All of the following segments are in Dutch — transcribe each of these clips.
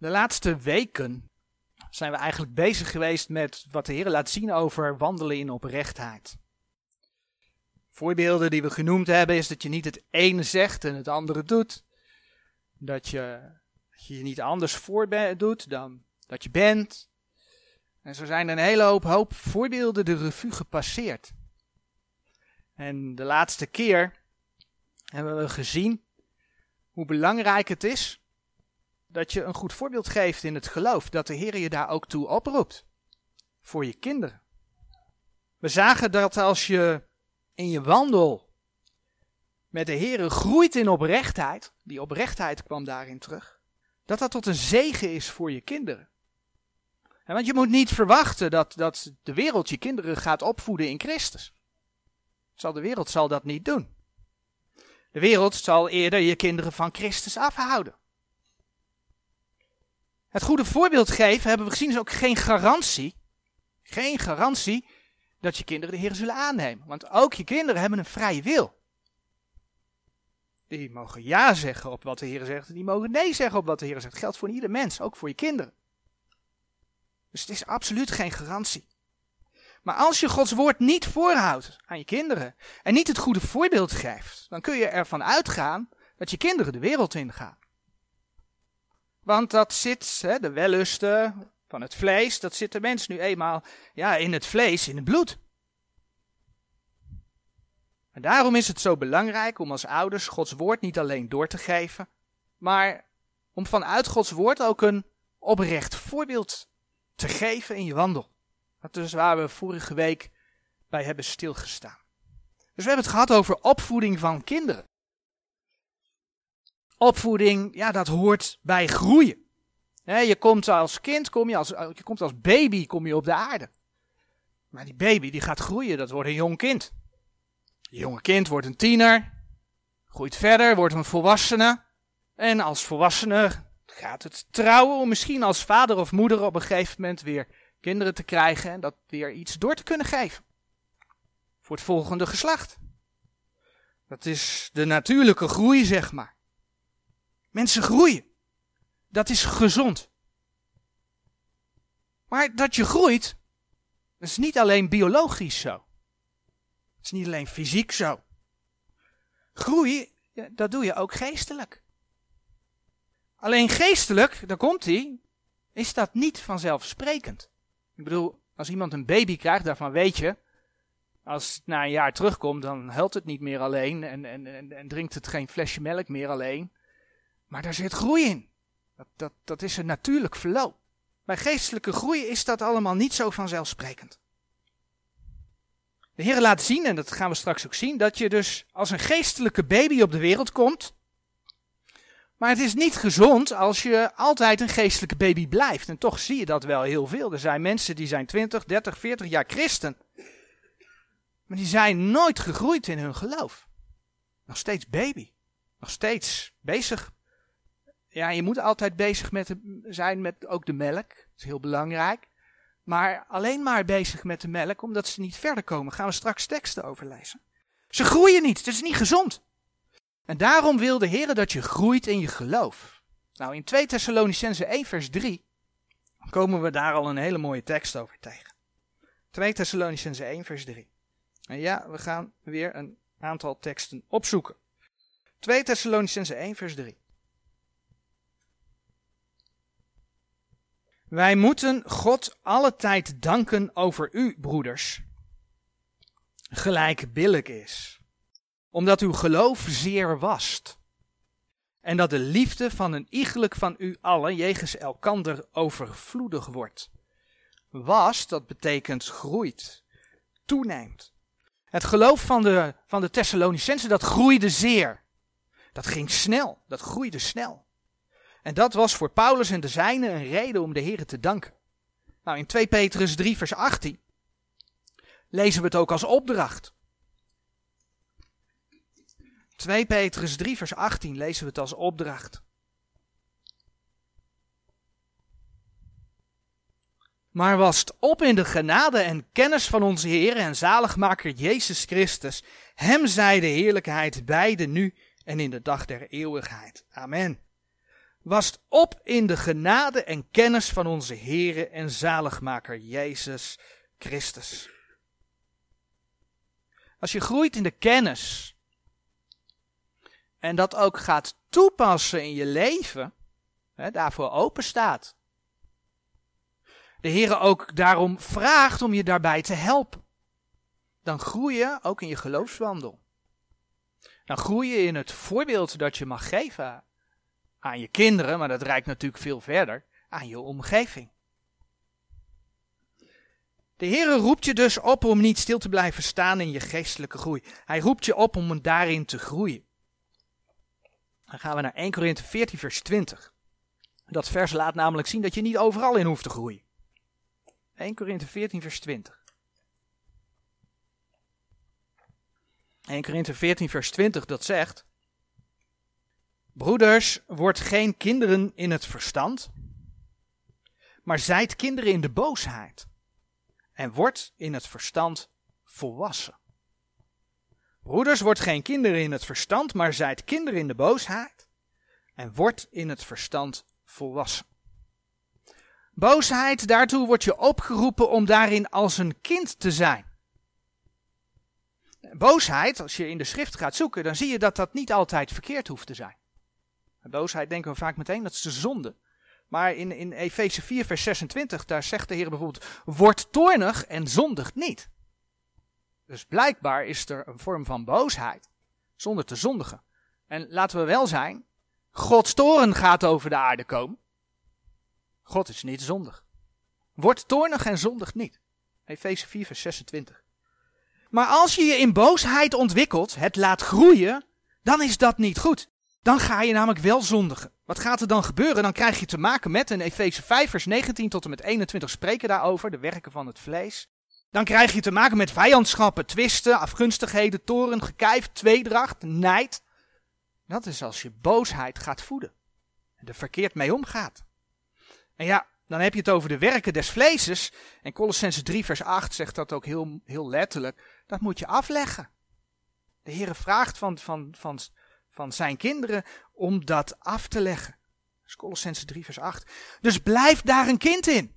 De laatste weken zijn we eigenlijk bezig geweest met wat de Heer laat zien over wandelen in oprechtheid. Voorbeelden die we genoemd hebben is dat je niet het ene zegt en het andere doet. Dat je je niet anders voor doet dan dat je bent. En zo zijn er een hele hoop, hoop voorbeelden de revue gepasseerd. En de laatste keer hebben we gezien hoe belangrijk het is dat je een goed voorbeeld geeft in het geloof, dat de Heer je daar ook toe oproept. Voor je kinderen. We zagen dat als je in je wandel met de Heer groeit in oprechtheid, die oprechtheid kwam daarin terug, dat dat tot een zegen is voor je kinderen. want je moet niet verwachten dat, dat de wereld je kinderen gaat opvoeden in Christus. Zal de wereld zal dat niet doen. De wereld zal eerder je kinderen van Christus afhouden. Het goede voorbeeld geven, hebben we gezien, is ook geen garantie. Geen garantie dat je kinderen de Heer zullen aannemen. Want ook je kinderen hebben een vrije wil. Die mogen ja zeggen op wat de Heer zegt. En die mogen nee zeggen op wat de Heer zegt. Dat geldt voor ieder mens, ook voor je kinderen. Dus het is absoluut geen garantie. Maar als je Gods woord niet voorhoudt aan je kinderen en niet het goede voorbeeld geeft, dan kun je ervan uitgaan dat je kinderen de wereld ingaan. Want dat zit, hè, de wellusten van het vlees, dat zit de mens nu eenmaal ja, in het vlees, in het bloed. En daarom is het zo belangrijk om als ouders Gods woord niet alleen door te geven, maar om vanuit Gods woord ook een oprecht voorbeeld te geven in je wandel. Dat is waar we vorige week bij hebben stilgestaan. Dus we hebben het gehad over opvoeding van kinderen. Opvoeding, ja, dat hoort bij groeien. je komt als kind, kom je, als, je komt als baby kom je op de aarde. Maar die baby die gaat groeien, dat wordt een jong kind. Een jonge kind wordt een tiener, groeit verder, wordt een volwassene. En als volwassene gaat het trouwen om misschien als vader of moeder op een gegeven moment weer kinderen te krijgen en dat weer iets door te kunnen geven. Voor het volgende geslacht. Dat is de natuurlijke groei, zeg maar. Mensen groeien. Dat is gezond. Maar dat je groeit, is niet alleen biologisch zo. Het is niet alleen fysiek zo. Groei, dat doe je ook geestelijk. Alleen geestelijk, daar komt hij, is dat niet vanzelfsprekend. Ik bedoel, als iemand een baby krijgt, daarvan weet je, als het na een jaar terugkomt, dan huilt het niet meer alleen en, en, en, en drinkt het geen flesje melk meer alleen. Maar daar zit groei in. Dat, dat, dat is een natuurlijk verloop. Bij geestelijke groei is dat allemaal niet zo vanzelfsprekend. De Heer laat zien, en dat gaan we straks ook zien, dat je dus als een geestelijke baby op de wereld komt. Maar het is niet gezond als je altijd een geestelijke baby blijft. En toch zie je dat wel heel veel. Er zijn mensen die zijn 20, 30, 40 jaar christen. Maar die zijn nooit gegroeid in hun geloof. Nog steeds baby. Nog steeds bezig ja, je moet altijd bezig met zijn met ook de melk. Dat is heel belangrijk. Maar alleen maar bezig met de melk, omdat ze niet verder komen. Gaan we straks teksten over lezen. Ze groeien niet, het is niet gezond. En daarom wil de Heer dat je groeit in je geloof. Nou, in 2 Thessalonicense 1 vers 3 komen we daar al een hele mooie tekst over tegen. 2 Thessalonicense 1 vers 3. En ja, we gaan weer een aantal teksten opzoeken. 2 Thessalonicense 1 vers 3. Wij moeten God alle tijd danken over u, broeders, gelijk billig is, omdat uw geloof zeer wast, en dat de liefde van een iegelijk van u allen jegens elkander overvloedig wordt. Wast, dat betekent groeit, toeneemt. Het geloof van de, van de Thessalonicensen, dat groeide zeer. Dat ging snel, dat groeide snel. En dat was voor Paulus en de zijnen een reden om de Heer te danken. Nou, in 2 Petrus 3, vers 18 lezen we het ook als opdracht. 2 Petrus 3, vers 18 lezen we het als opdracht. Maar wast op in de genade en kennis van onze Heer en zaligmaker Jezus Christus. Hem zij de heerlijkheid beide nu en in de dag der eeuwigheid. Amen. Wast op in de genade en kennis van onze Heere en zaligmaker Jezus Christus. Als je groeit in de kennis en dat ook gaat toepassen in je leven, hè, daarvoor open staat. De Heere ook daarom vraagt om je daarbij te helpen. Dan groei je ook in je geloofswandel. Dan groei je in het voorbeeld dat je mag geven aan je kinderen, maar dat reikt natuurlijk veel verder, aan je omgeving. De Heere roept je dus op om niet stil te blijven staan in je geestelijke groei. Hij roept je op om daarin te groeien. Dan gaan we naar 1 Korinthe 14 vers 20. Dat vers laat namelijk zien dat je niet overal in hoeft te groeien. 1 Korinthe 14 vers 20. 1 Korinthe 14 vers 20 dat zegt... Broeders, wordt geen kinderen in het verstand, maar zijt kinderen in de boosheid. En wordt in het verstand volwassen. Broeders, wordt geen kinderen in het verstand, maar zijt kinderen in de boosheid. En wordt in het verstand volwassen. Boosheid, daartoe wordt je opgeroepen om daarin als een kind te zijn. Boosheid, als je in de schrift gaat zoeken, dan zie je dat dat niet altijd verkeerd hoeft te zijn. Boosheid denken we vaak meteen, dat is de zonde. Maar in, in Efeze 4, vers 26, daar zegt de Heer bijvoorbeeld: Word toornig en zondig niet. Dus blijkbaar is er een vorm van boosheid zonder te zondigen. En laten we wel zijn, Gods toren gaat over de aarde komen. God is niet zondig. Word toornig en zondig niet. Efeze 4, vers 26. Maar als je je in boosheid ontwikkelt, het laat groeien, dan is dat niet goed. Dan ga je namelijk wel zondigen. Wat gaat er dan gebeuren? Dan krijg je te maken met, in Efeze 5 vers 19 tot en met 21 spreken daarover, de werken van het vlees. Dan krijg je te maken met vijandschappen, twisten, afgunstigheden, toren, gekijf, tweedracht, nijd. Dat is als je boosheid gaat voeden. En er verkeerd mee omgaat. En ja, dan heb je het over de werken des vleeses. En Colossense 3 vers 8 zegt dat ook heel, heel letterlijk. Dat moet je afleggen. De Heere vraagt van, van, van, van zijn kinderen om dat af te leggen. Dat is Colossense 3 vers 8. Dus blijf daar een kind in.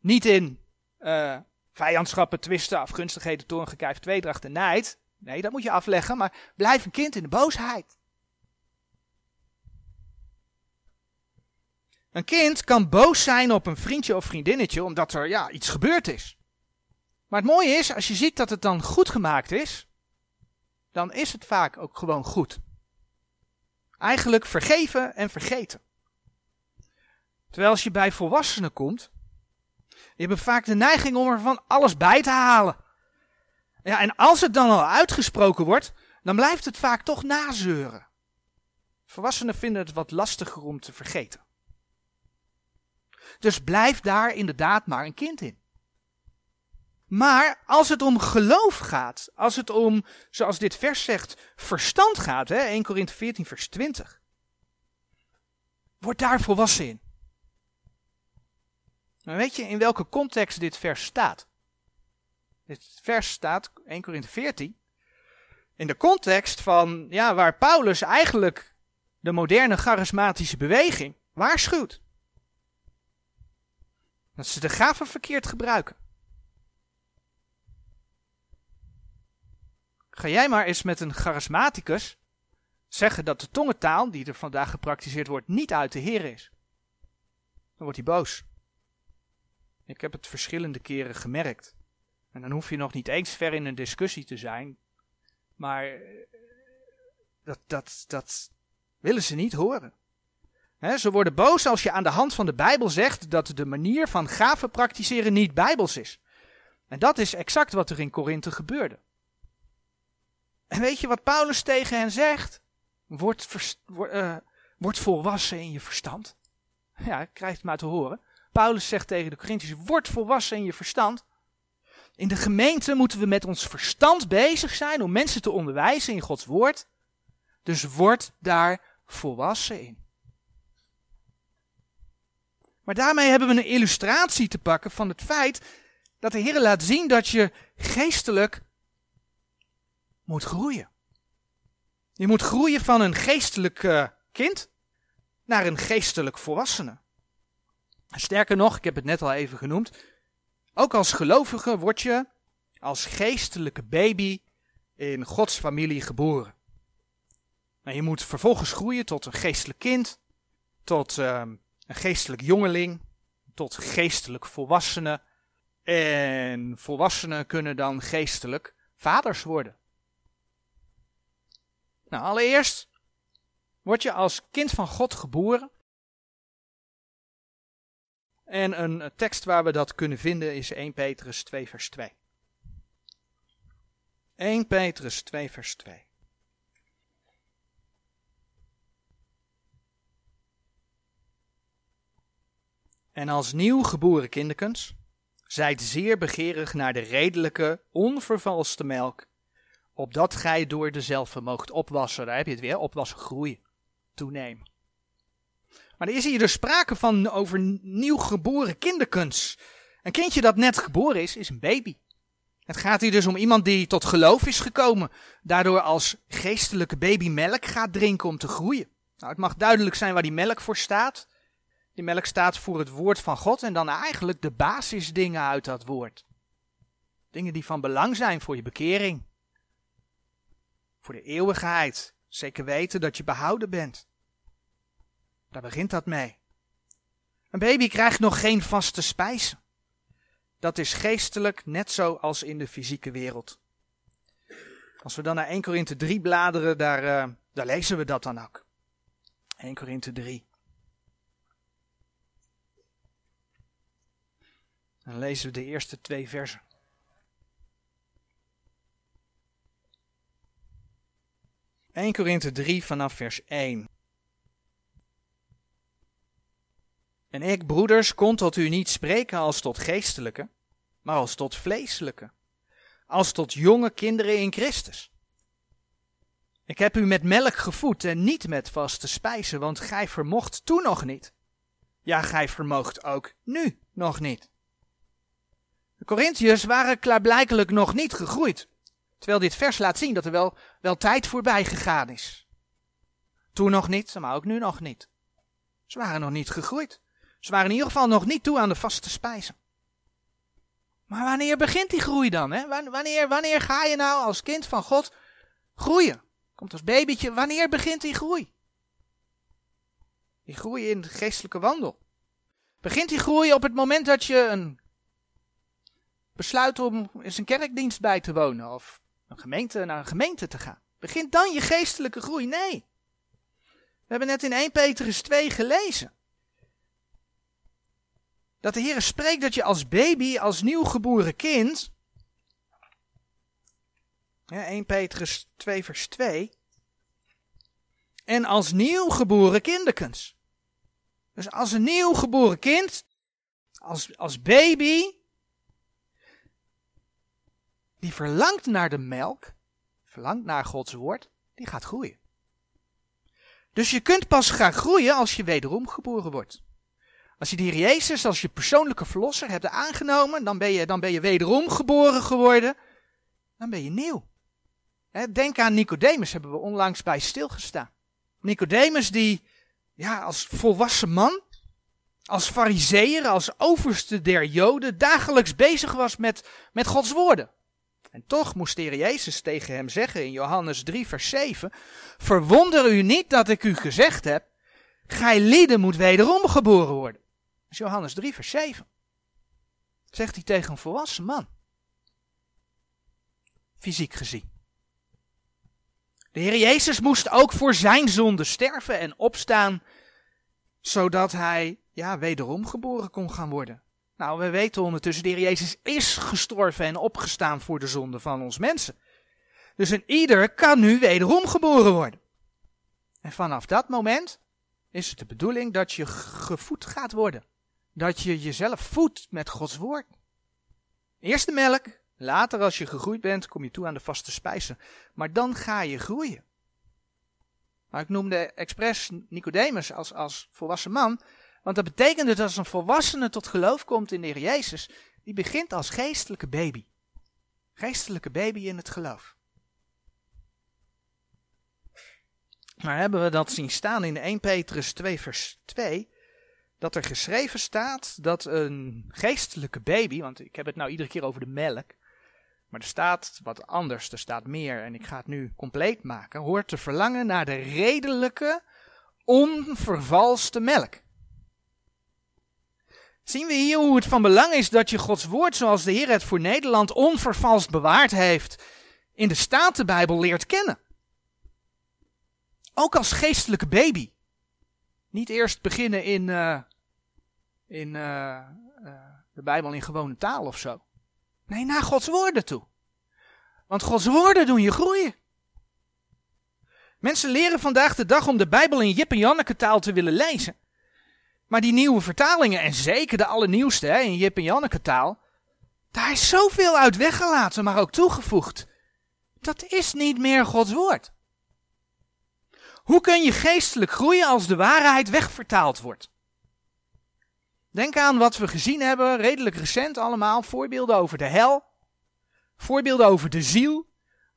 Niet in uh, vijandschappen, twisten, afgunstigheden, toorn, gekijf, tweedracht en nijd. Nee, dat moet je afleggen, maar blijf een kind in de boosheid. Een kind kan boos zijn op een vriendje of vriendinnetje omdat er ja, iets gebeurd is. Maar het mooie is, als je ziet dat het dan goed gemaakt is, dan is het vaak ook gewoon goed. Eigenlijk vergeven en vergeten. Terwijl als je bij volwassenen komt, die hebben vaak de neiging om er van alles bij te halen. Ja, en als het dan al uitgesproken wordt, dan blijft het vaak toch nazeuren. Volwassenen vinden het wat lastiger om te vergeten. Dus blijf daar inderdaad maar een kind in. Maar als het om geloof gaat, als het om, zoals dit vers zegt, verstand gaat, hè, 1 Korinthe 14 vers 20, word daar volwassen in. Maar weet je in welke context dit vers staat? Dit vers staat, 1 Korinthe 14, in de context van, ja, waar Paulus eigenlijk de moderne charismatische beweging waarschuwt. Dat ze de gaven verkeerd gebruiken. Ga jij maar eens met een charismaticus zeggen dat de tongentaal die er vandaag gepraktiseerd wordt niet uit de Heer is. Dan wordt hij boos. Ik heb het verschillende keren gemerkt. En dan hoef je nog niet eens ver in een discussie te zijn. Maar eh, dat, dat, dat willen ze niet horen. ze worden boos als je aan de hand van de Bijbel zegt dat de manier van gaven praktiseren niet bijbels is. En dat is exact wat er in Korinthe gebeurde. En weet je wat Paulus tegen hen zegt? Word, word volwassen in je verstand. Ja, ik krijg het maar te horen. Paulus zegt tegen de Corinthiërs, word volwassen in je verstand. In de gemeente moeten we met ons verstand bezig zijn om mensen te onderwijzen in Gods woord. Dus word daar volwassen in. Maar daarmee hebben we een illustratie te pakken van het feit dat de Heer laat zien dat je geestelijk moet groeien. Je moet groeien van een geestelijk eh, kind naar een geestelijk volwassene. Sterker nog, ik heb het net al even genoemd, ook als gelovige word je als geestelijke baby in Gods familie geboren. En je moet vervolgens groeien tot een geestelijk kind, tot ehm, een geestelijk jongeling, tot geestelijk volwassene. En volwassenen kunnen dan geestelijk vaders worden. Nou, allereerst word je als kind van God geboren. En een tekst waar we dat kunnen vinden is 1 Petrus 2 vers 2. 1 Petrus 2 vers 2. En als nieuw geboren kinderkens, zijt zeer begeerig naar de redelijke, onvervalste melk, opdat gij door dezelfde moogt opwassen. Daar heb je het weer, opwassen, groeien, toenemen. Maar er is hier dus sprake van over nieuw geboren kinderkens. Een kindje dat net geboren is, is een baby. Het gaat hier dus om iemand die tot geloof is gekomen, daardoor als geestelijke baby melk gaat drinken om te groeien. Nou, het mag duidelijk zijn waar die melk voor staat. Die melk staat voor het woord van God en dan eigenlijk de basisdingen uit dat woord. Dingen die van belang zijn voor je bekering. Voor de eeuwigheid. Zeker weten dat je behouden bent. Daar begint dat mee. Een baby krijgt nog geen vaste spijzen. Dat is geestelijk net zo als in de fysieke wereld. Als we dan naar 1 Korinthe 3 bladeren, daar, uh, daar lezen we dat dan ook. 1 Korinthe 3. Dan lezen we de eerste twee versen. ...1 Korinthe 3 vanaf vers 1. En ik, broeders, kon tot u niet spreken als tot geestelijke, maar als tot vleeselijke, als tot jonge kinderen in Christus. Ik heb u met melk gevoed en niet met vaste spijzen, want gij vermocht toen nog niet. Ja, gij vermoogt ook nu nog niet. De Corinthiërs waren klaarblijkelijk nog niet gegroeid, terwijl dit vers laat zien dat er wel, wel tijd voorbij gegaan is. Toen nog niet, maar ook nu nog niet. Ze waren nog niet gegroeid. Ze waren in ieder geval nog niet toe aan de vaste spijzen. Maar wanneer begint die groei dan? Hè? Wanneer, wanneer ga je nou als kind van God groeien? Komt als babytje, wanneer begint die groei? Die groei in de geestelijke wandel. Begint die groei op het moment dat je een besluit om eens een kerkdienst bij te wonen of een gemeente, naar een gemeente te gaan? Begint dan je geestelijke groei? Nee. We hebben net in 1 Petrus 2 gelezen. Dat de Heer spreekt dat je als baby, als nieuwgeboren kind. Ja, 1 Petrus 2 vers 2. En als nieuwgeboren kinderkens. Dus als een nieuwgeboren kind, als, als baby, die verlangt naar de melk, verlangt naar Gods woord, die gaat groeien. Dus je kunt pas gaan groeien als je wederom geboren wordt. Als je Heer Jezus als je persoonlijke verlosser hebt aangenomen, dan ben je, dan ben je wederom geboren geworden. Dan ben je nieuw. Denk aan Nicodemus, hebben we onlangs bij stilgestaan. Nicodemus die, ja, als volwassen man, als fariseer, als overste der Joden, dagelijks bezig was met, met Gods woorden. En toch moest de Heer Jezus tegen hem zeggen in Johannes 3 vers 7, verwonder u niet dat ik u gezegd heb, gij lieden moet wederom geboren worden. Dat is Johannes 3, vers 7. Zegt hij tegen een volwassen man. Fysiek gezien. De Heer Jezus moest ook voor zijn zonde sterven en opstaan, zodat hij ja, wederom geboren kon gaan worden. Nou, we weten ondertussen, de Heer Jezus is gestorven en opgestaan voor de zonde van ons mensen. Dus een ieder kan nu wederom geboren worden. En vanaf dat moment is het de bedoeling dat je gevoed gaat worden dat je jezelf voedt met Gods woord. Eerst de melk, later als je gegroeid bent, kom je toe aan de vaste spijzen. Maar dan ga je groeien. Maar ik noemde expres Nicodemus als, als volwassen man, want dat betekent dat als een volwassene tot geloof komt in de Heer Jezus, die begint als geestelijke baby. Geestelijke baby in het geloof. Maar hebben we dat zien staan in 1 Petrus 2 vers 2, dat er geschreven staat dat een geestelijke baby, want ik heb het nou iedere keer over de melk, maar er staat wat anders, er staat meer en ik ga het nu compleet maken, hoort te verlangen naar de redelijke, onvervalste melk. Zien we hier hoe het van belang is dat je Gods woord, zoals de Heer het voor Nederland onvervalst bewaard heeft, in de Statenbijbel leert kennen. Ook als geestelijke baby. Niet eerst beginnen in, uh, in uh, uh, de Bijbel in gewone taal of zo. Nee, naar Gods woorden toe. Want Gods woorden doen je groeien. Mensen leren vandaag de dag om de Bijbel in Jip en Janneke taal te willen lezen. Maar die nieuwe vertalingen, en zeker de allernieuwste hè, in Jip en Janneke taal, daar is zoveel uit weggelaten, maar ook toegevoegd. Dat is niet meer Gods woord. Hoe kun je geestelijk groeien als de waarheid wegvertaald wordt? Denk aan wat we gezien hebben, redelijk recent allemaal, voorbeelden over de hel, voorbeelden over de ziel,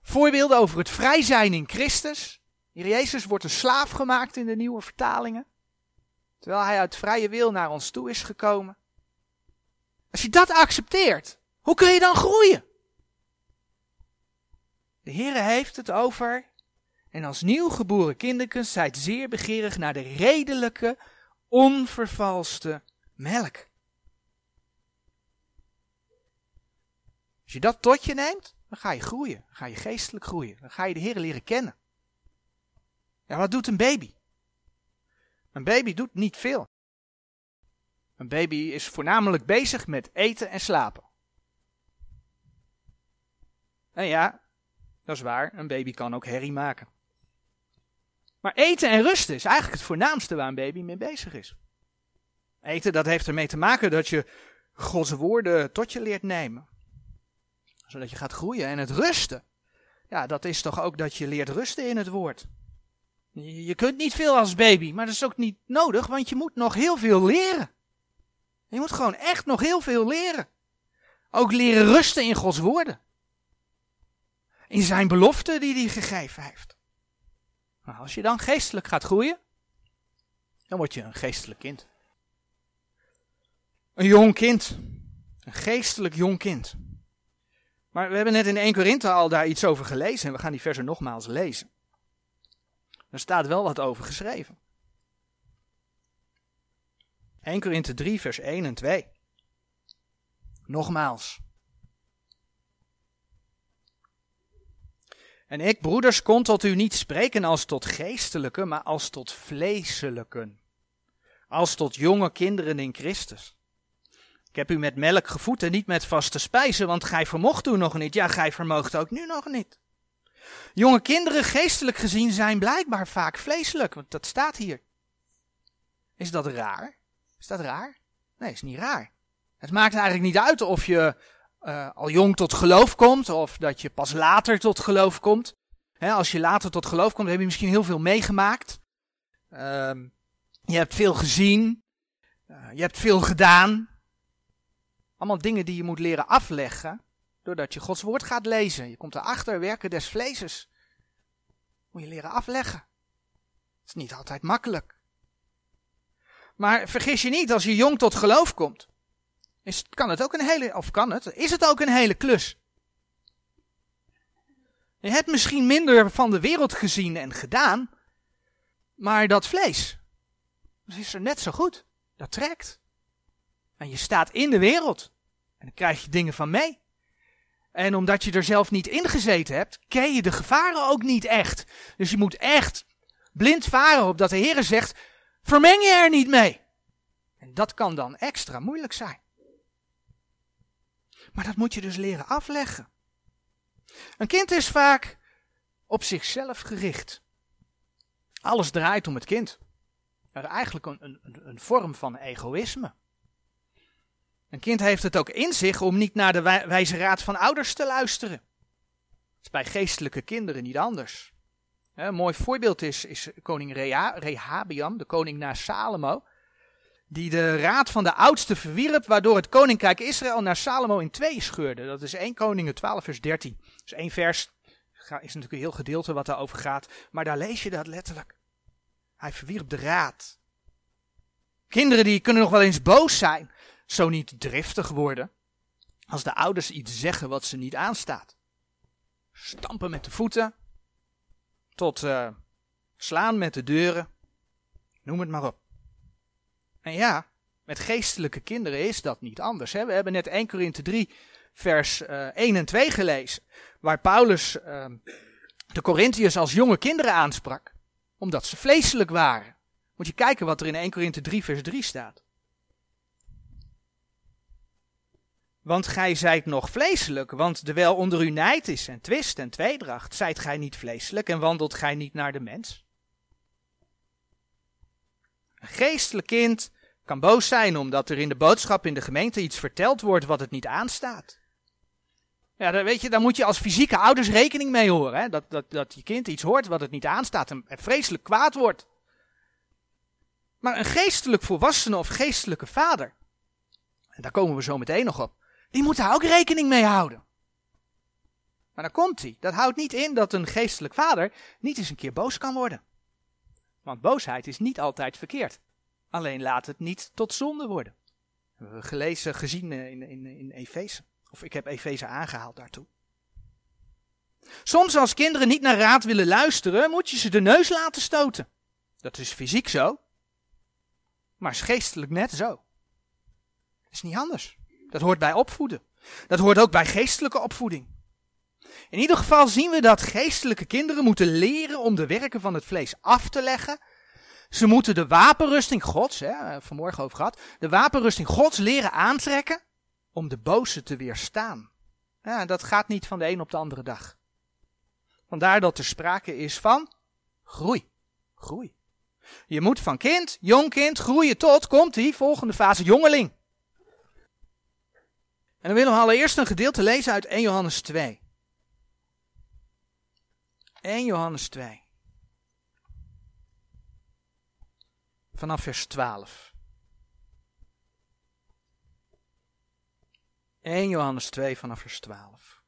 voorbeelden over het vrij zijn in Christus. Hier Jezus wordt een slaaf gemaakt in de nieuwe vertalingen, terwijl hij uit vrije wil naar ons toe is gekomen. Als je dat accepteert, hoe kun je dan groeien? De Heere heeft het over, en als nieuwgeboren kinderkens zijt zeer begeerig naar de redelijke, onvervalste melk. Als je dat tot je neemt, dan ga je groeien. Dan ga je geestelijk groeien. Dan ga je de Heer leren kennen. Ja, wat doet een baby? Een baby doet niet veel. Een baby is voornamelijk bezig met eten en slapen. En ja, dat is waar, een baby kan ook herrie maken. Maar eten en rusten is eigenlijk het voornaamste waar een baby mee bezig is. Eten, dat heeft ermee te maken dat je Gods woorden tot je leert nemen. Zodat je gaat groeien. En het rusten, ja, dat is toch ook dat je leert rusten in het woord. Je kunt niet veel als baby, maar dat is ook niet nodig, want je moet nog heel veel leren. Je moet gewoon echt nog heel veel leren. Ook leren rusten in Gods woorden. In zijn beloften die hij gegeven heeft. Nou, als je dan geestelijk gaat groeien, dan word je een geestelijk kind. Een jong kind. Een geestelijk jong kind. Maar we hebben net in 1 Korinthe al daar iets over gelezen en we gaan die versen nogmaals lezen. Er staat wel wat over geschreven. 1 Korinthe 3 vers 1 en 2. Nogmaals. En ik, broeders, kon tot u niet spreken als tot geestelijke, maar als tot vleeselijken. Als tot jonge kinderen in Christus. Ik heb u met melk gevoed en niet met vaste spijzen, want gij vermocht toen nog niet. Ja, gij vermoogt ook nu nog niet. Jonge kinderen, geestelijk gezien, zijn blijkbaar vaak vleeselijk, want dat staat hier. Is dat raar? Is dat raar? Nee, is niet raar. Het maakt eigenlijk niet uit of je uh, al jong tot geloof komt, of dat je pas later tot geloof komt. als je later tot geloof komt, heb je misschien heel veel meegemaakt. Uh, je hebt veel gezien. Uh, je hebt veel gedaan. Allemaal dingen die je moet leren afleggen. Doordat je Gods woord gaat lezen. Je komt erachter, werken des vleeses. Moet je leren afleggen. Het is niet altijd makkelijk. Maar vergis je niet, als je jong tot geloof komt, is, kan het ook een hele, of kan het, is het ook een hele klus. Je hebt misschien minder van de wereld gezien en gedaan, maar dat vlees, dat is er net zo goed. Dat trekt. En je staat in de wereld. En dan krijg je dingen van mee. En omdat je er zelf niet in gezeten hebt, ken je de gevaren ook niet echt. Dus je moet echt blind varen op dat de Heer zegt, vermeng je er niet mee. En dat kan dan extra moeilijk zijn. Maar dat moet je dus leren afleggen. Een kind is vaak op zichzelf gericht. Alles draait om het kind. Eigenlijk een, een, een vorm van egoïsme. Een kind heeft het ook in zich om niet naar de wijze raad van ouders te luisteren. Dat is bij geestelijke kinderen niet anders. Een mooi voorbeeld is, is koning Rehabiam, de koning na Salomo die de raad van de oudste verwierp, waardoor het koninkrijk Israël naar Salomo in twee scheurde. Dat is 1 Koningen 12 vers 13. Dus één vers is natuurlijk een heel gedeelte wat daarover gaat, maar daar lees je dat letterlijk. Hij verwierp de raad. Kinderen die kunnen nog wel eens boos zijn, zo niet driftig worden, als de ouders iets zeggen wat ze niet aanstaat. Stampen met de voeten, tot uh, slaan met de deuren, noem het maar op. En ja, met geestelijke kinderen is dat niet anders. Hè? We hebben net 1 Korinthe 3, vers uh, eh, 1 en 2 gelezen, waar Paulus uh, de Corinthiërs als jonge kinderen aansprak, omdat ze vleeselijk waren. Moet je kijken wat er in 1 Korinthe 3, vers 3 staat. Want gij zijt nog vleeselijk, want terwijl onder u nijd is en twist en tweedracht, zijt gij niet vleeselijk en wandelt gij niet naar de mens. Een geestelijk kind kan boos zijn omdat er in de boodschap in de gemeente iets verteld wordt wat het niet aanstaat. Ja, dan, weet je, daar moet je als fysieke ouders rekening mee horen. Hè? Dat, dat, dat je kind iets hoort wat het niet aanstaat en, vreselijk kwaad wordt. Maar een geestelijk volwassene of geestelijke vader, en daar komen we zo meteen nog op, die moet daar ook rekening mee houden. Maar dan komt hij. Dat houdt niet in dat een geestelijk vader niet eens een keer boos kan worden. Want boosheid is niet altijd verkeerd. Alleen laat het niet tot zonde worden. Dat hebben we gelezen, gezien in, in, in Efeze. Of ik heb Efeze aangehaald daartoe. Soms als kinderen niet naar raad willen luisteren, moet je ze de neus laten stoten. Dat is fysiek zo. Maar is geestelijk net zo. Is niet anders. Dat hoort bij opvoeden. Dat hoort ook bij geestelijke opvoeding. In ieder geval zien we dat geestelijke kinderen moeten leren om de werken van het vlees af te leggen. Ze moeten de wapenrusting Gods, hè, vanmorgen over gehad, de wapenrusting Gods leren aantrekken om de boze te weerstaan. Ja, dat gaat niet van de een op de andere dag. Vandaar dat er sprake is van groei. Groei. Je moet van kind, jong kind, groeien tot, komt die volgende fase, jongeling. En dan willen we allereerst een gedeelte lezen uit 1 Johannes 2. 1 Johannes 2. Vanaf vers 12. 1 Johannes 2 vanaf vers 12.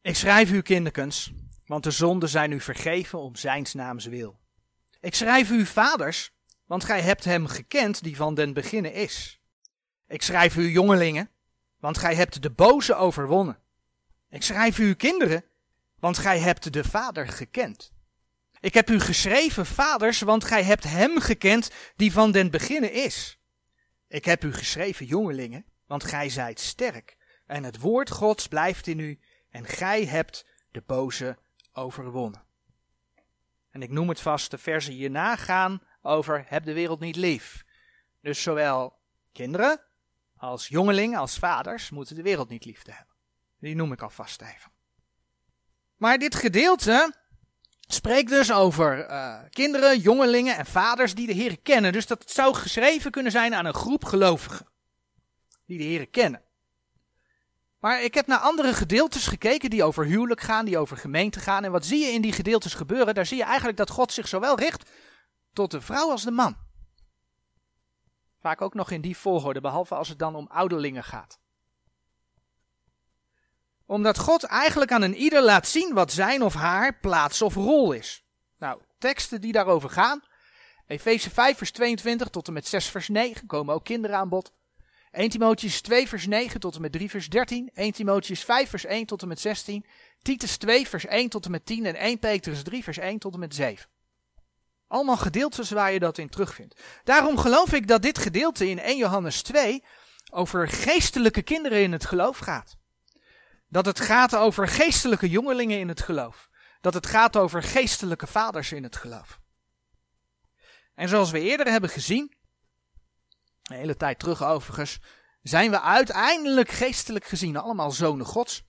Ik schrijf u kinderkens, want de zonden zijn u vergeven om zijns naams wil. Ik schrijf u vaders, want gij hebt hem gekend die van den beginnen is. Ik schrijf u jongelingen, want gij hebt de boze overwonnen. Ik schrijf u kinderen, want gij hebt de Vader gekend. Ik heb u geschreven, vaders, want gij hebt hem gekend die van den beginnen is. Ik heb u geschreven, jongelingen, want gij zijt sterk, en het woord Gods blijft in u, en gij hebt de boze overwonnen. En ik noem het vast, de versen hierna gaan over heb de wereld niet lief. Dus zowel kinderen als jongelingen als vaders moeten de wereld niet lief te hebben. Die noem ik alvast even. Maar dit gedeelte spreekt dus over uh, kinderen, jongelingen en vaders die de Heer kennen. Dus dat zou geschreven kunnen zijn aan een groep gelovigen die de Heer kennen. Maar ik heb naar andere gedeeltes gekeken die over huwelijk gaan, die over gemeente gaan. En wat zie je in die gedeeltes gebeuren? Daar zie je eigenlijk dat God zich zowel richt tot de vrouw als de man. Vaak ook nog in die volgorde, behalve als het dan om ouderlingen gaat. Omdat God eigenlijk aan een ieder laat zien wat zijn of haar plaats of rol is. Nou, teksten die daarover gaan. Efeze 5 vers 22 tot en met 6 vers 9 komen ook kinderen aan bod. 1 Timotheus 2 vers 9 tot en met 3 vers 13. 1 Timotheus 5 vers 1 tot en met 16. Titus 2 vers 1 tot en met 10 en 1 Petrus 3 vers 1 tot en met 7. Allemaal gedeeltes waar je dat in terugvindt. Daarom geloof ik dat dit gedeelte in 1 Johannes 2 over geestelijke kinderen in het geloof gaat. Dat het gaat over geestelijke jongelingen in het geloof. Dat het gaat over geestelijke vaders in het geloof. En zoals we eerder hebben gezien, een hele tijd terug overigens, zijn we uiteindelijk geestelijk gezien allemaal zonen Gods.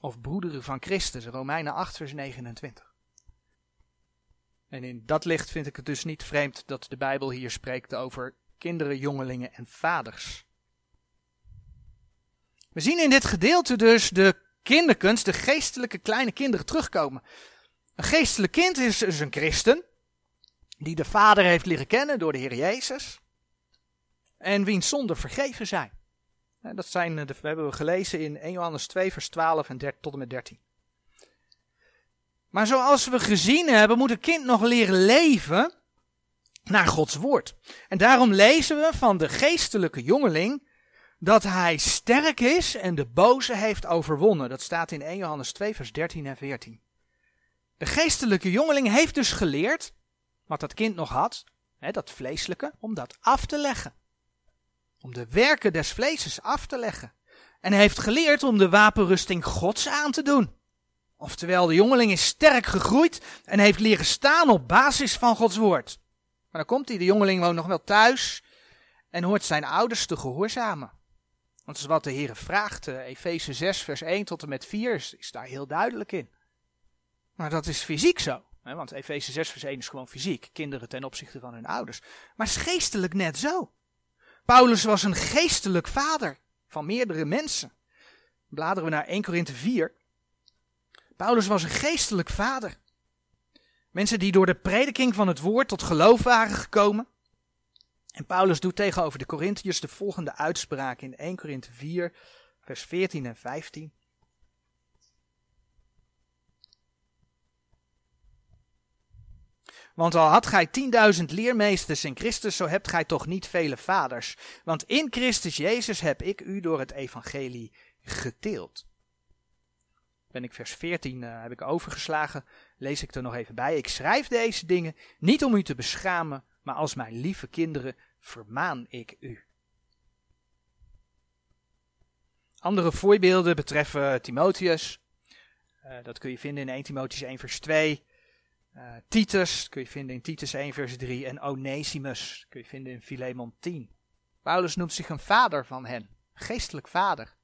Of broederen van Christus, Romeinen 8 vers 29. En in dat licht vind ik het dus niet vreemd dat de Bijbel hier spreekt over kinderen, jongelingen en vaders. We zien in dit gedeelte dus de kinderkunst, de geestelijke kleine kinderen terugkomen. Een geestelijk kind is dus een christen, die de Vader heeft leren kennen door de Heer Jezus, en wiens zonden vergeven zijn. Dat zijn, we hebben we gelezen in 1 Johannes 2 vers 12 en tot en met 13. Maar zoals we gezien hebben, moet een kind nog leren leven naar Gods woord. En daarom lezen we van de geestelijke jongeling dat hij sterk is en de boze heeft overwonnen. Dat staat in 1 Johannes 2, vers 13 en 14. De geestelijke jongeling heeft dus geleerd, wat dat kind nog had, hè, dat vleeselijke, om dat af te leggen. Om de werken des vleeses af te leggen. En heeft geleerd om de wapenrusting Gods aan te doen. Oftewel, de jongeling is sterk gegroeid en heeft leren staan op basis van Gods woord. Maar dan komt hij, de jongeling woont nog wel thuis en hoort zijn ouders te gehoorzamen. Want dat is wat de Heer vraagt. Uh, Efeze 6, vers 1 tot en met 4 is, is, daar heel duidelijk in. Maar dat is fysiek zo. Hè, want Efeze 6, vers 1 is gewoon fysiek. Kinderen ten opzichte van hun ouders. Maar is geestelijk net zo. Paulus was een geestelijk vader van meerdere mensen. Bladeren we naar 1 Korinthe 4. Paulus was een geestelijk vader. Mensen die door de prediking van het woord tot geloof waren gekomen. En Paulus doet tegenover de Corinthiërs de volgende uitspraak in 1 Korinthe 4, vers 14 en 15. Want al had gij tienduizend leermeesters in Christus, zo hebt gij toch niet vele vaders. Want in Christus Jezus heb ik u door het evangelie geteeld. Ben ik vers 14 uh, eh, heb ik overgeslagen, lees ik er nog even bij. Ik schrijf deze dingen niet om u te beschamen, maar als mijn lieve kinderen vermaan ik u. Andere voorbeelden betreffen Timotheus. Uh, dat kun je vinden in 1 Timotheus 1 vers 2. Uh, Titus kun je vinden in Titus 1 vers 3 en Onesimus kun je vinden in Philemon 10. Paulus noemt zich een vader van hen, geestelijk vader.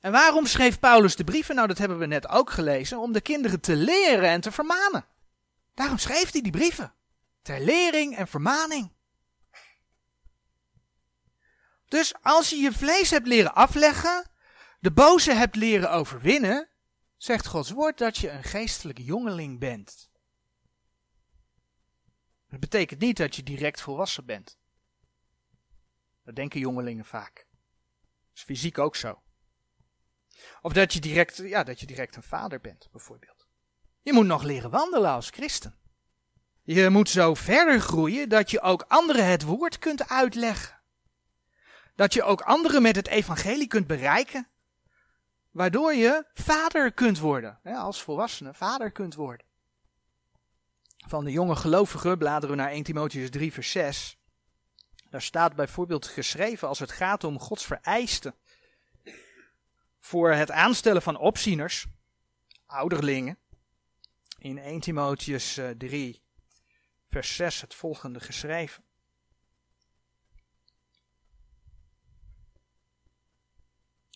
En waarom schreef Paulus de brieven? Nou, dat hebben we net ook gelezen, om de kinderen te leren en te vermanen. Daarom schreef hij die brieven. Ter lering en vermaning. Dus als je je vlees hebt leren afleggen, de boze hebt leren overwinnen, zegt Gods woord dat je een geestelijke jongeling bent. Dat betekent niet dat je direct volwassen bent. Dat denken jongelingen vaak. Dat is fysiek ook zo. Of dat je direct, ja, dat je direct een vader bent, bijvoorbeeld. Je moet nog leren wandelen als christen. Je moet zo verder groeien dat je ook anderen het woord kunt uitleggen. Dat je ook anderen met het evangelie kunt bereiken. Waardoor je vader kunt worden. als volwassene vader kunt worden van de jonge gelovigen bladeren we naar 1 Timotheus 3 vers 6. Daar staat bijvoorbeeld geschreven als het gaat om Gods vereisten voor het aanstellen van opzieners, ouderlingen. In 1 Timotheus 3 eh, vers 6 het volgende geschreven.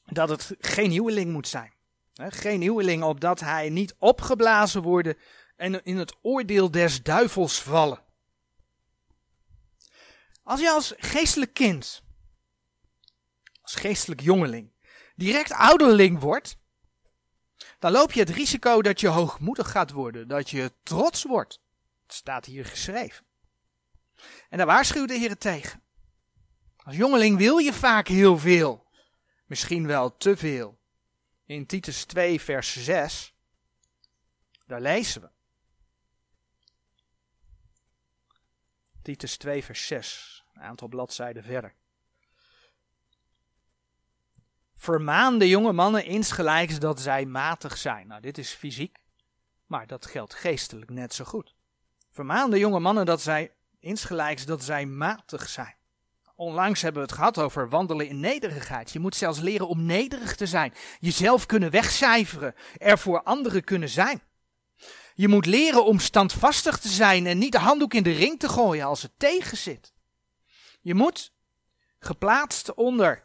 Dat het geen nieuweling moet zijn. Geen nieuweling opdat hij niet opgeblazen worden en in het oordeel des duivels vallen. Als je als geestelijk kind, als geestelijk jongeling, direct ouderling wordt, dan loop je het risico dat je hoogmoedig gaat worden, dat je trots wordt. Het staat hier geschreven. En daar waarschuwt de Heer tegen. Als jongeling wil je vaak heel veel, misschien wel te veel. In Titus 2, vers 6, daar lezen we. Titus 2, vers 6, een aantal bladzijden verder. Vermaan de jonge mannen insgelijks dat zij matig zijn. Nou, dit is fysiek, maar dat geldt geestelijk net zo goed. Vermaan de jonge mannen dat zij insgelijks dat zij matig zijn. Onlangs hebben we het gehad over wandelen in nederigheid. Je moet zelfs leren om nederig te zijn. Jezelf kunnen wegcijferen. Er voor anderen kunnen zijn. Je moet leren om standvastig te zijn en niet de handdoek in de ring te gooien als het tegen zit. Je moet geplaatst onder,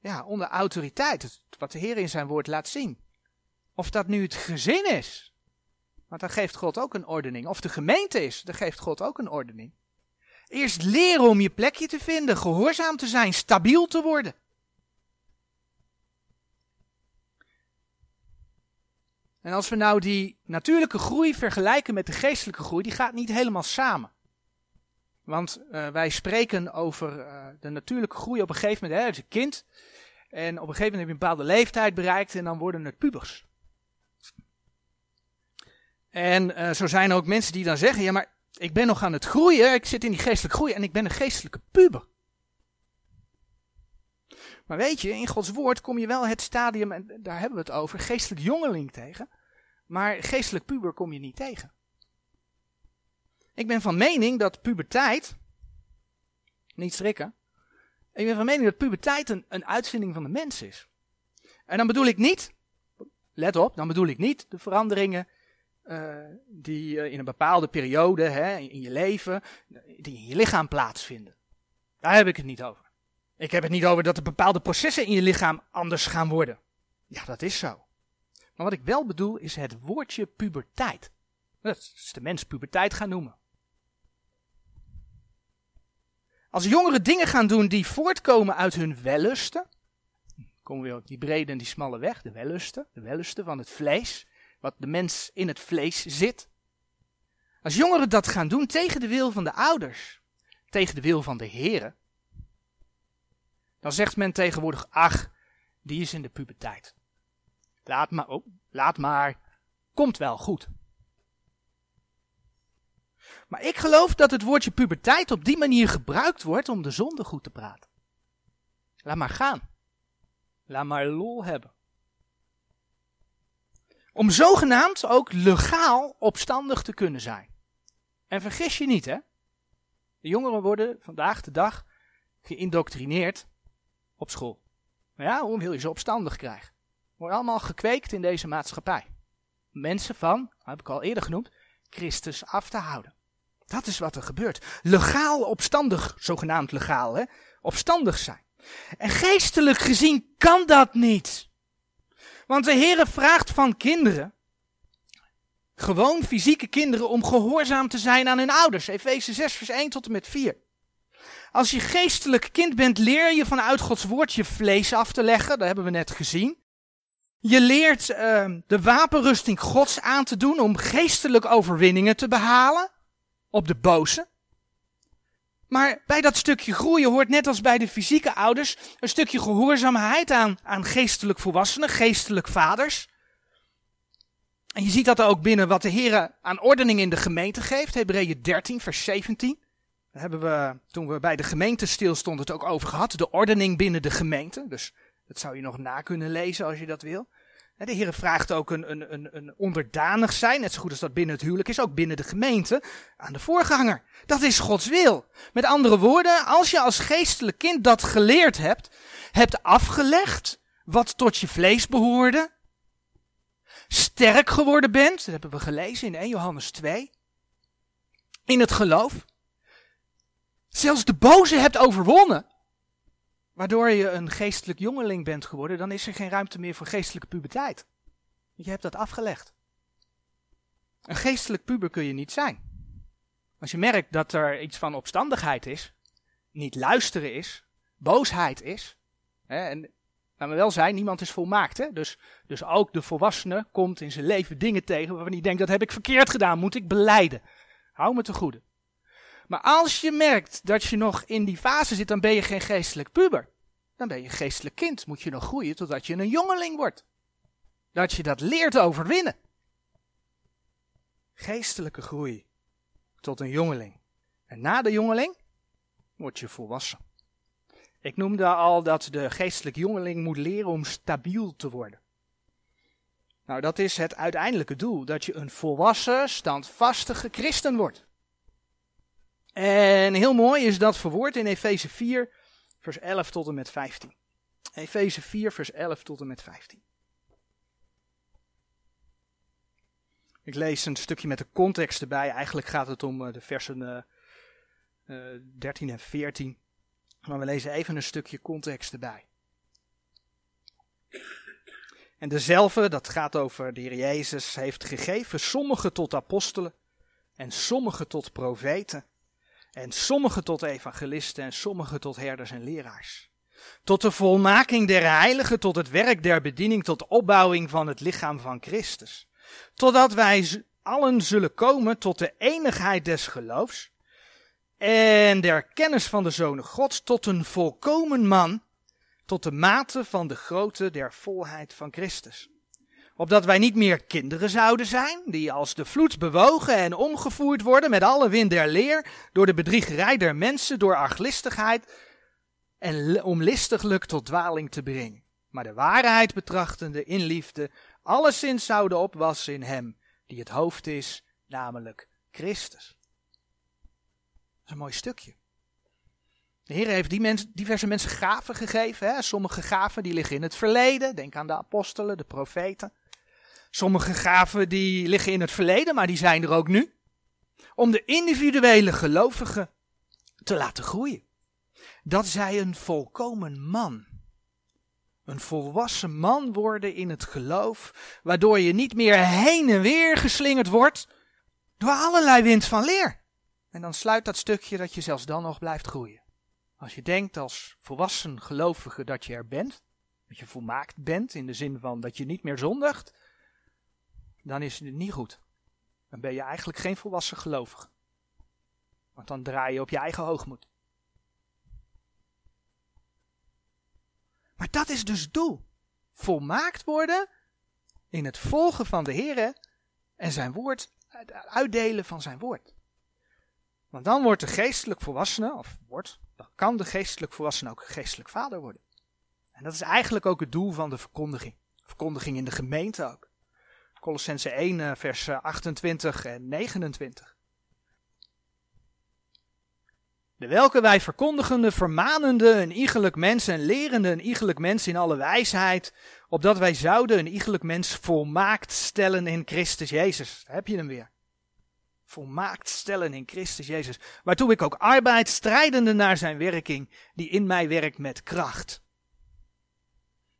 ja, onder autoriteit, wat de Heer in zijn woord laat zien. Of dat nu het gezin is, want dan geeft God ook een ordening. Of de gemeente is, dan geeft God ook een ordening. Eerst leren om je plekje te vinden, gehoorzaam te zijn, stabiel te worden. En als we nou die natuurlijke groei vergelijken met de geestelijke groei, die gaat niet helemaal samen. Want uh, wij spreken over uh, de natuurlijke groei op een gegeven moment, hè, een kind. En op een gegeven moment heb je een bepaalde leeftijd bereikt en dan worden het pubers. En uh, zo zijn er ook mensen die dan zeggen, ja maar ik ben nog aan het groeien, ik zit in die geestelijke groei en ik ben een geestelijke puber. Maar weet je, in Gods woord kom je wel het stadium, en daar hebben we het over, geestelijk jongeling tegen. Maar geestelijk puber kom je niet tegen. Ik ben van mening dat puberteit, niet schrikken, ik ben van mening dat puberteit een, een uitvinding van de mens is. En dan bedoel ik niet, let op, dan bedoel ik niet de veranderingen uh, die uh, in een bepaalde periode hè, in je leven, die in je lichaam plaatsvinden. Daar heb ik het niet over. Ik heb het niet over dat er bepaalde processen in je lichaam anders gaan worden. Ja, dat is zo. Maar wat ik wel bedoel is het woordje puberteit. Dat is de mens puberteit gaan noemen. Als jongeren dingen gaan doen die voortkomen uit hun wellusten, komen we weer op die brede en die smalle weg, de wellusten, de wellusten van het vlees, wat de mens in het vlees zit. Als jongeren dat gaan doen tegen de wil van de ouders, tegen de wil van de heren, dan zegt men tegenwoordig, ach, die is in de puberteit. Laat maar, oh, laat maar, komt wel goed. Maar ik geloof dat het woordje puberteit op die manier gebruikt wordt om de zonde goed te praten. Laat maar gaan. Laat maar lol hebben. Om zogenaamd ook legaal opstandig te kunnen zijn. En vergis je niet, hè? De jongeren worden vandaag de dag geïndoctrineerd op school. Ja, hoe wil je ze opstandig krijgen? Worden allemaal gekweekt in deze maatschappij. Mensen van, heb ik al eerder genoemd, Christus af te houden. Dat is wat er gebeurt. Legaal opstandig, zogenaamd legaal, hè? Opstandig zijn. En geestelijk gezien kan dat niet. Want de Heere vraagt van kinderen, gewoon fysieke kinderen, om gehoorzaam te zijn aan hun ouders. Efeze 6, vers 1 tot en met 4. Als je geestelijk kind bent, leer je vanuit Gods woord je vlees af te leggen. Dat hebben we net gezien. Je leert uh, de wapenrusting Gods aan te doen om geestelijke overwinningen te behalen op de boze. Maar bij dat stukje groeien hoort net als bij de fysieke ouders een stukje gehoorzaamheid aan, aan geestelijk volwassenen, geestelijk vaders. En je ziet dat ook binnen wat de Heer aan ordening in de gemeente geeft. Hebreeën 13, vers 17. Daar hebben we, toen we bij de gemeente stilstonden, het ook over gehad. De ordening binnen de gemeente. Dus dat zou je nog na kunnen lezen als je dat wil. De Heer vraagt ook een, een, een, een onderdanig zijn, net zo goed als dat binnen het huwelijk is, ook binnen de gemeente, aan de voorganger. Dat is Gods wil. Met andere woorden, als je als geestelijk kind dat geleerd hebt, hebt afgelegd wat tot je vlees behoorde, sterk geworden bent, dat hebben we gelezen in 1 Johannes 2, in het geloof, zelfs de boze hebt overwonnen, waardoor je een geestelijk jongeling bent geworden, dan is er geen ruimte meer voor geestelijke puberteit. Je hebt dat afgelegd. Een geestelijk puber kun je niet zijn. Als je merkt dat er iets van opstandigheid is, niet luisteren is, boosheid is, hè, en laten we wel zijn, niemand is volmaakt. Hè? Dus, dus ook de volwassene komt in zijn leven dingen tegen waarvan hij denkt, dat heb ik verkeerd gedaan, moet ik beleiden. Hou me te goede. Maar als je merkt dat je nog in die fase zit, dan ben je geen geestelijk puber. Dan ben je geestelijk kind. Moet je nog groeien totdat je een jongeling wordt. Dat je dat leert overwinnen. Geestelijke groei tot een jongeling. En na de jongeling word je volwassen. Ik noemde al dat de geestelijk jongeling moet leren om stabiel te worden. Nou, dat is het uiteindelijke doel: dat je een volwassen, standvastige christen wordt. En heel mooi is dat verwoord in Efeze 4, vers 11 tot en met 15. Efeze 4, vers 11 tot en met 15. Ik lees een stukje met de context erbij. Eigenlijk gaat het om eh, de versen uh, uh, 13 en 14. Maar we lezen even een stukje context erbij. En dezelfde, dat gaat over de Heer Jezus, heeft gegeven sommigen tot apostelen en sommigen tot profeten en sommigen tot evangelisten en sommigen tot herders en leraars. Tot de volmaking der heiligen, tot het werk der bediening, tot opbouwing van het lichaam van Christus. Totdat wij allen zullen komen tot de enigheid des geloofs en der kennis van de Zonen Gods, tot een volkomen man, tot de mate van de grootte der volheid van Christus Opdat wij niet meer kinderen zouden zijn, die als de vloed bewogen en omgevoerd worden met alle wind der leer, door de bedriegerij der mensen, door arglistigheid en om listiglijk tot dwaling te brengen. Maar de waarheid betrachtende in liefde, alleszins zouden opwassen in hem, die het hoofd is, namelijk Christus. Dat is een mooi stukje. De Heer heeft die diverse mensen gaven gegeven. Hè? Sommige gaven die liggen in het verleden. Denk aan de apostelen, de profeten. Sommige gaven die liggen in het verleden, maar die zijn er ook nu. Om de individuele gelovigen te laten groeien. Dat zij een volkomen man. Een volwassen man worden in het geloof, waardoor je niet meer heen en weer geslingerd wordt door allerlei wind van leer. En dan sluit dat stukje dat je zelfs dan nog blijft groeien. Als je denkt als volwassen gelovige dat je er bent, dat je volmaakt bent in de zin van dat je niet meer zondigt, dan is het niet goed. Dan ben je eigenlijk geen volwassen gelovige. Want dan draai je op je eigen hoogmoed. Maar dat is dus doel. Volmaakt worden in het volgen van de Heer en zijn woord, het uitdelen van zijn woord. Want dan wordt de geestelijk volwassene, of wordt, kan de geestelijk volwassene ook geestelijk vader worden. En dat is eigenlijk ook het doel van de verkondiging. Verkondiging in de gemeente ook. Colossense 1, eh, vers 28 en 29. De welke wij verkondigende, vermanende, een iegelijk mens en lerende een iegelijk mens in alle wijsheid, opdat wij zouden een iegelijk mens volmaakt stellen in Christus Jezus. Daar heb je hem weer. Volmaakt stellen in Christus Jezus. Waartoe ik ook arbeid, strijdende naar zijn werking, die in mij werkt met kracht.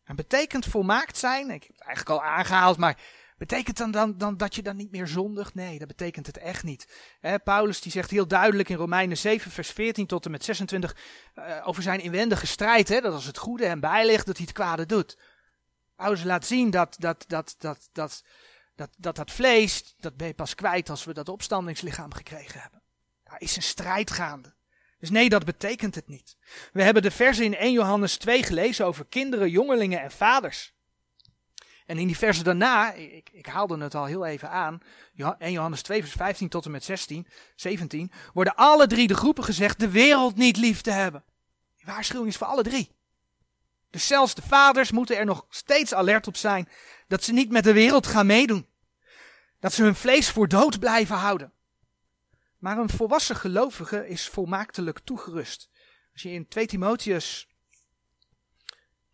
En betekent volmaakt zijn, ik heb het eigenlijk al aangehaald, maar Betekent dan, dan, dan dat je dan niet meer zondigt? Nee, dat betekent het echt niet. Paulus die zegt heel duidelijk in Romeinen 7, vers 14 tot en met 26 uh, over zijn inwendige strijd. Hè, dat als het goede hem bijligt, dat hij het kwade doet. Paulus laat zien dat dat, dat, dat, dat, dat, dat, dat vlees, dat ben je pas kwijt als we dat opstandingslichaam gekregen hebben. Daar is een strijd gaande. Dus nee, dat betekent het niet. We hebben de versen in 1 Johannes 2 gelezen over kinderen, jongelingen en vaders. En in die versen daarna, ik, ik haalde het al heel even aan, 1 Johannes 2 vers 15 tot en met 16, 17, worden alle drie de groepen gezegd de wereld niet lief te hebben. Die waarschuwing is voor alle drie. Dus zelfs de vaders moeten er nog steeds alert op zijn dat ze niet met de wereld gaan meedoen. Dat ze hun vlees voor dood blijven houden. Maar een volwassen gelovige is volmaaktelijk toegerust. Als je in 2 Timotheus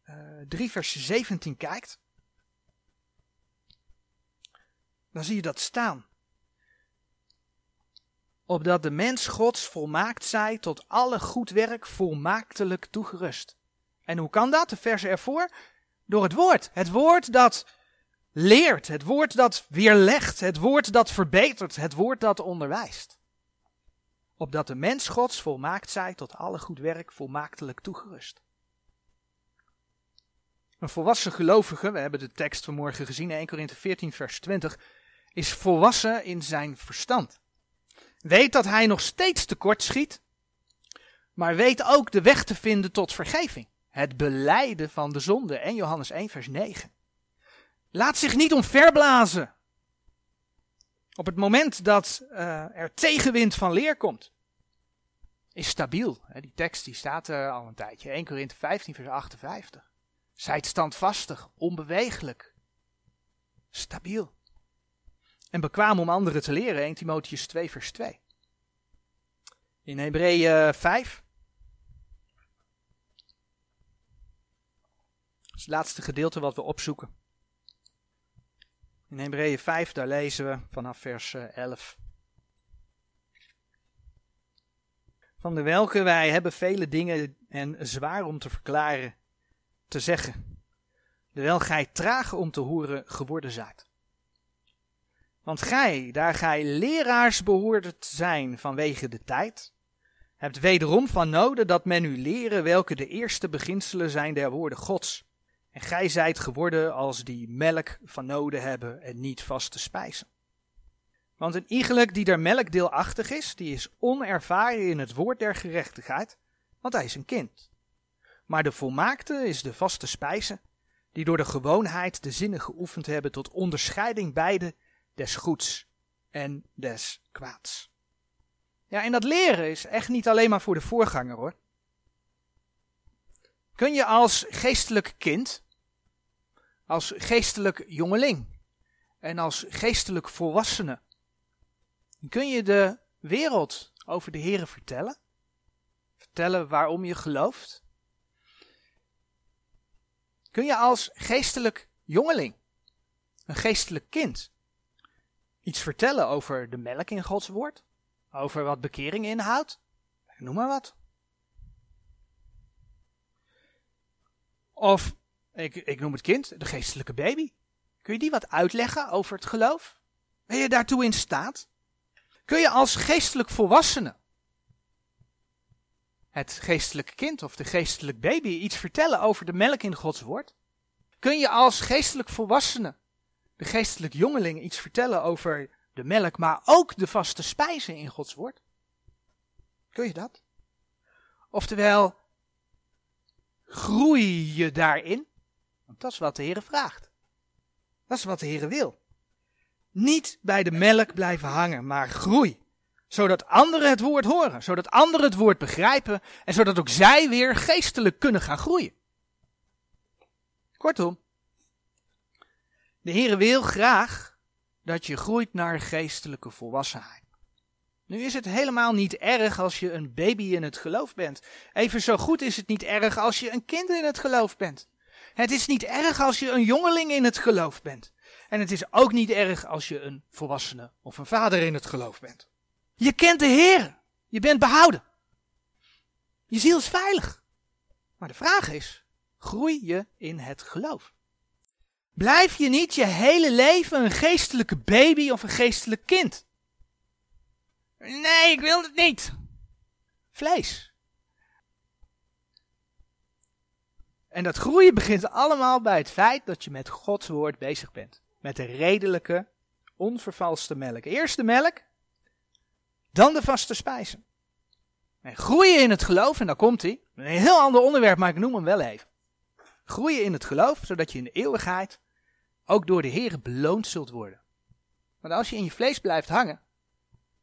uh, 3 vers 17 kijkt, dan zie je dat staan. Opdat de mens Gods volmaakt zij tot alle goed werk volmaaktelijk toegerust. En hoe kan dat? De verse ervoor? Door het woord. Het woord dat leert, het woord dat weerlegt, het woord dat verbetert, het woord dat onderwijst. Opdat de mens Gods volmaakt zij tot alle goed werk volmaaktelijk toegerust. Een volwassen gelovige, we hebben de tekst vanmorgen gezien, 1 Korinthe 14 vers 20, is volwassen in zijn verstand. Weet dat hij nog steeds tekort schiet, maar weet ook de weg te vinden tot vergeving. Het beleiden van de zonde. En Johannes 1, vers 9. Laat zich niet omverblazen. Op het moment dat uh, er tegenwind van leer komt, is stabiel. Die tekst die staat er al een tijdje. 1 Korinthe 15, vers 58. Zijt standvastig, onbewegelijk, stabiel en bekwaam om anderen te leren. 1 Timotheus 2 vers 2. In Hebreeën 5. Dat is het laatste gedeelte wat we opzoeken. In Hebreeën 5, daar lezen we vanaf vers 11. Eh, Van de welke wij hebben vele dingen en zwaar om te verklaren, te zeggen. Terwijl gij traag om te horen geworden zijt. Want gij, daar gij leraars behoort te zijn vanwege de tijd, hebt wederom van noden dat men u leren welke de eerste beginselen zijn der woorden Gods. En gij zijt geworden als die melk van noden hebben en niet vaste spijzen. Want een iegelijk die der melk deelachtig is, die is onervaren in het woord der gerechtigheid, want hij is een kind. Maar de volmaakte is de vaste spijze, die door de gewoonheid de zinnen geoefend hebben tot onderscheiding beide des goeds en des kwaads. Ja, en dat leren is echt niet alleen maar voor de voorganger hoor. Kun je als geestelijk kind, als geestelijk jongeling en als geestelijk volwassene, kun je de wereld over de Here vertellen? Vertellen waarom je gelooft? Kun je als geestelijk jongeling, een geestelijk kind, iets vertellen over de melk in Gods woord? Over wat bekering inhoudt? Noem maar wat. Of, ik, ik noem het kind, de geestelijke baby. Kun je die wat uitleggen over het geloof? Ben je daartoe in staat? Kun je als geestelijk volwassene het geestelijke kind of de geestelijk baby iets vertellen over de melk in Gods woord? Kun je als geestelijk volwassene, de geestelijk jongeling, iets vertellen over de melk, maar ook de vaste spijzen in Gods woord? Kun je dat? Oftewel, groei je daarin? Want dat is wat de Heer vraagt. Dat is wat de Heer wil. Niet bij de melk blijven hangen, maar groei. Zodat anderen het woord horen, zodat anderen het woord begrijpen en zodat ook zij weer geestelijk kunnen gaan groeien. Kortom, de Heer wil graag dat je groeit naar geestelijke volwassenheid. Nu is het helemaal niet erg als je een baby in het geloof bent. Even zo goed is het niet erg als je een kind in het geloof bent. Het is niet erg als je een jongeling in het geloof bent. En het is ook niet erg als je een volwassene of een vader in het geloof bent. Je kent de Heer. Je bent behouden. Je ziel is veilig. Maar de vraag is, groei je in het geloof? Blijf je niet je hele leven een geestelijke baby of een geestelijk kind? Nee, ik wil het niet. Vlees. En dat groeien begint allemaal bij het feit dat je met Gods woord bezig bent. Met de redelijke, onvervalste melk. Eerst de melk, dan de vaste spijzen. En groeien in het geloof, en daar komt hij. Een heel ander onderwerp, maar ik noem hem wel even. Groeien in het geloof, zodat je in de eeuwigheid ook door de Heer beloond zult worden. Want als je in je vlees blijft hangen,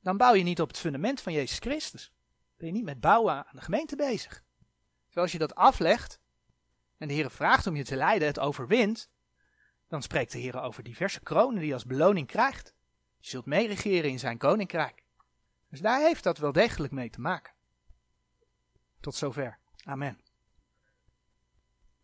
dan bouw je niet op het fundament van Jezus Christus. Ben je niet met bouwen aan de gemeente bezig. Terwijl als je dat aflegt en de Heer vraagt om je te leiden, het overwint, dan spreekt de Heer over diverse kronen die je als beloning krijgt. Je zult meeregeren in zijn koninkrijk. Dus daar heeft dat wel degelijk mee te maken. Tot zover. Amen.